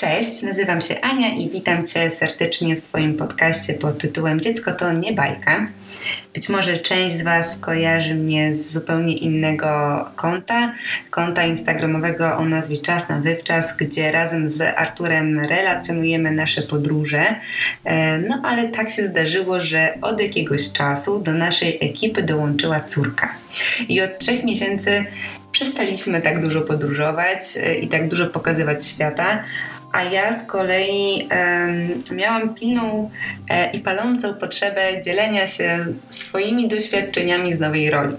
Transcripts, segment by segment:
Cześć, nazywam się Ania i witam Cię serdecznie w swoim podcaście pod tytułem Dziecko to nie bajka. Być może część z Was kojarzy mnie z zupełnie innego konta, konta instagramowego o nazwie Czas na Wywczas, gdzie razem z Arturem relacjonujemy nasze podróże. E, no ale tak się zdarzyło, że od jakiegoś czasu do naszej ekipy dołączyła córka. I od trzech miesięcy przestaliśmy tak dużo podróżować e, i tak dużo pokazywać świata, a ja z kolei miałam pilną e, i palącą potrzebę dzielenia się swoimi doświadczeniami z nowej roli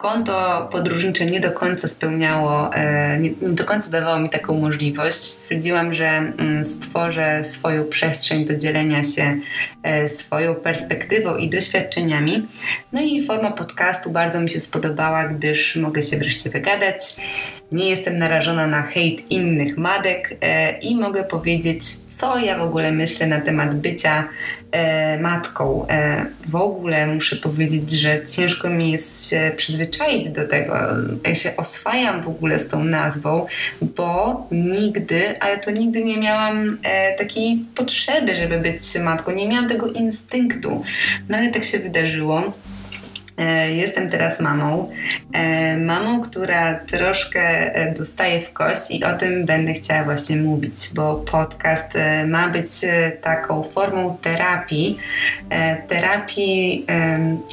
konto podróżnicze nie do końca spełniało, e, nie, nie, do końca dawało mi taką możliwość. Stwierdziłam, że mm, stworzę swoją przestrzeń do dzielenia się e, swoją perspektywą i doświadczeniami. No i forma podcastu bardzo mi się spodobała, gdyż mogę się wreszcie wygadać. Nie jestem narażona na hejt innych madek e, i mogę powiedzieć, co ja w ogóle myślę na temat bycia e, matką. E, w ogóle muszę powiedzieć, że ciężko mi jest się przyzwyczaić do tego. Ja się oswajam w ogóle z tą nazwą, bo nigdy, ale to nigdy nie miałam takiej potrzeby, żeby być matką. Nie miałam tego instynktu. No ale tak się wydarzyło. E, jestem teraz mamą. E, mamą, która troszkę e, dostaje w kość i o tym będę chciała właśnie mówić, bo podcast ma być taką formą terapii. Terapii,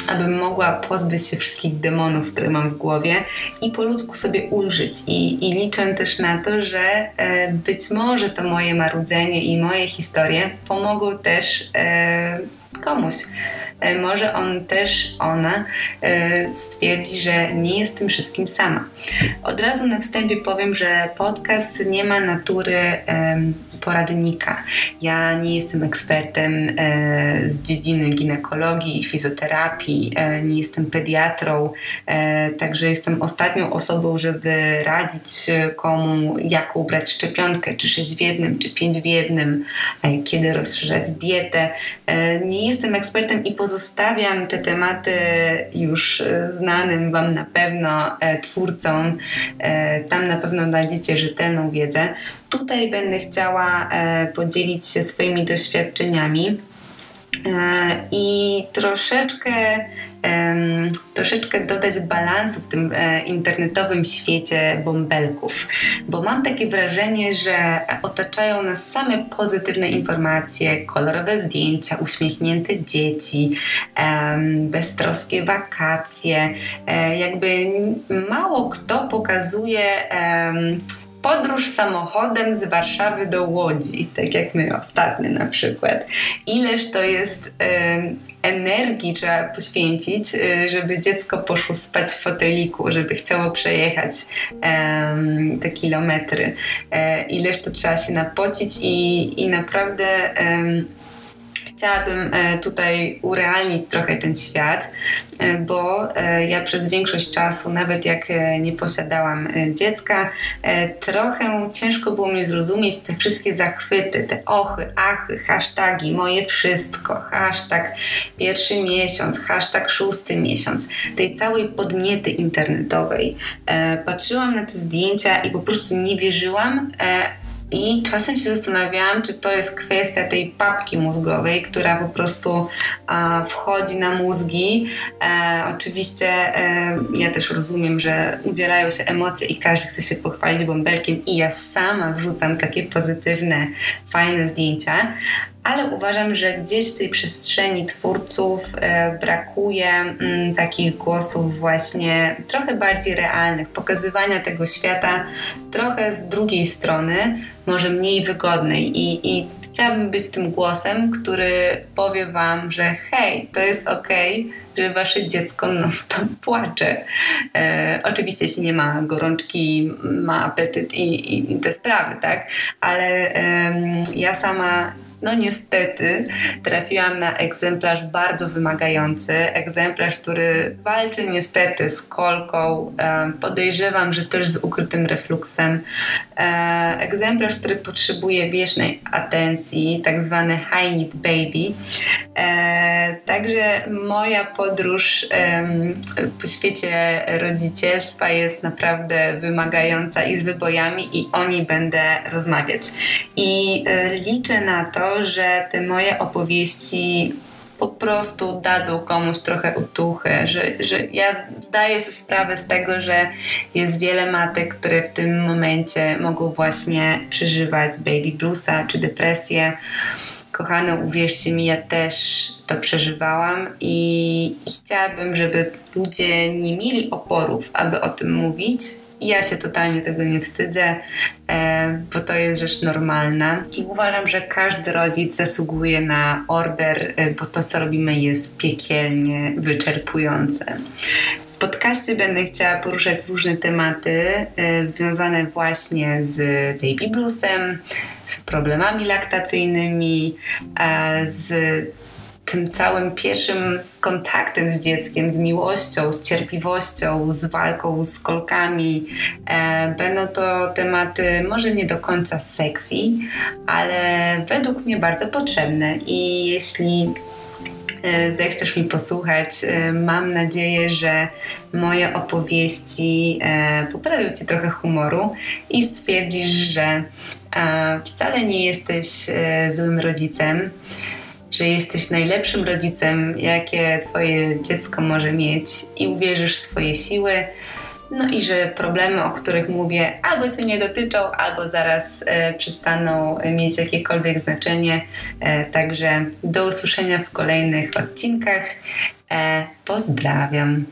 abym mogła pozbyć się wszystkich demonów, które mam w głowie i po ludzku sobie ulżyć. I, i liczę też na to, że być może to moje marudzenie i moje historie pomogą też komuś. E, może on też, ona e, stwierdzi, że nie jest tym wszystkim sama. Od razu na wstępie powiem, że podcast nie ma natury poradnika. Ja nie jestem ekspertem e, z dziedziny ginekologii i fizjoterapii, nie jestem pediatrą, także jestem ostatnią osobą, żeby radzić komu, jak ubrać szczepionkę, czy 6 w jednym, czy 5 w jednym, kiedy rozszerzać dietę. Nie jestem ekspertem i pozostawiam te tematy już e, znanym Wam na pewno e, twórcom. E, tam na pewno znajdziecie rzetelną wiedzę. Tutaj będę chciała podzielić się swoimi doświadczeniami i troszeczkę troszeczkę dodać balansu w tym e, internetowym świecie bąbelków, bo mam takie wrażenie, że otaczają nas same pozytywne informacje, kolorowe zdjęcia, uśmiechnięte dzieci, beztroskie wakacje. E, jakby mało kto pokazuje podróż samochodem z Warszawy do Łodzi, tak jak my ostatnio na przykład. Ileż to jest energii trzeba poświęcić, y, żeby dziecko poszło spać w foteliku, żeby chciało przejechać te kilometry. E, ileż to trzeba się napocić i, i naprawdę chciałabym e, tutaj urealnić trochę ten świat, e, bo e, ja przez większość czasu, nawet jak nie posiadałam dziecka, trochę ciężko było mi zrozumieć te wszystkie zachwyty, te ochy, achy, hasztagi, moje wszystko, hashtag pierwszy miesiąc, hashtag szósty miesiąc, tej całej podniety internetowej. Patrzyłam na te zdjęcia i po prostu nie wierzyłam, i czasem się zastanawiałam, czy to jest kwestia tej papki mózgowej, która po prostu wchodzi na mózgi. E, oczywiście e, ja też rozumiem, że udzielają się emocje i każdy chce się pochwalić bąbelkiem i ja sama wrzucam takie pozytywne, fajne zdjęcia, ale uważam, że gdzieś w tej przestrzeni twórców e, brakuje mm, takich głosów właśnie trochę bardziej realnych, pokazywania tego świata trochę z drugiej strony, może mniej wygodnej i, i chciałabym być tym głosem, który powie Wam, że hej, to jest okej, okay, że Wasze dziecko non-stop płacze. E, oczywiście, jeśli nie ma gorączki, ma apetyt i, i, i te sprawy, tak? Ale e, ja sama no niestety trafiłam na egzemplarz bardzo wymagający, egzemplarz, który walczy niestety z kolką, e, podejrzewam, że też z ukrytym refluksem, e, egzemplarz, który potrzebuje wiecznej atencji, tak zwany high need baby. E, także moja podróż po świecie rodzicielstwa jest naprawdę wymagająca i z wybojami i o niej będę rozmawiać. I liczę na to, że te moje opowieści po prostu dadzą komuś trochę otuchy, że, że ja zdaję sobie sprawę z tego, że jest wiele matek, które w tym momencie mogą właśnie przeżywać baby bluesa czy depresję. Kochane, uwierzcie mi, ja też to przeżywałam i, i chciałabym, żeby ludzie nie mieli oporów, aby o tym mówić, ja się totalnie tego nie wstydzę, e, bo to jest rzecz normalna i uważam, że każdy rodzic zasługuje na order, e, bo to, co robimy, jest piekielnie wyczerpujące. W podcaście będę chciała poruszać różne tematy e, związane właśnie z baby bluesem, z problemami laktacyjnymi, z tym całym pierwszym kontaktem z dzieckiem, z miłością, z cierpliwością, z walką z kolkami. E, będą to tematy może nie do końca sexy, ale według mnie bardzo potrzebne i jeśli e, zechcesz mi posłuchać. E, mam nadzieję, że moje opowieści e, poprawią Ci trochę humoru i stwierdzisz, że wcale nie jesteś złym rodzicem że jesteś najlepszym rodzicem, jakie Twoje dziecko może mieć i uwierzysz w swoje siły. No i że problemy, o których mówię, albo Cię nie dotyczą, albo zaraz e, przestaną mieć jakiekolwiek znaczenie. E, także do usłyszenia w kolejnych odcinkach. E, pozdrawiam.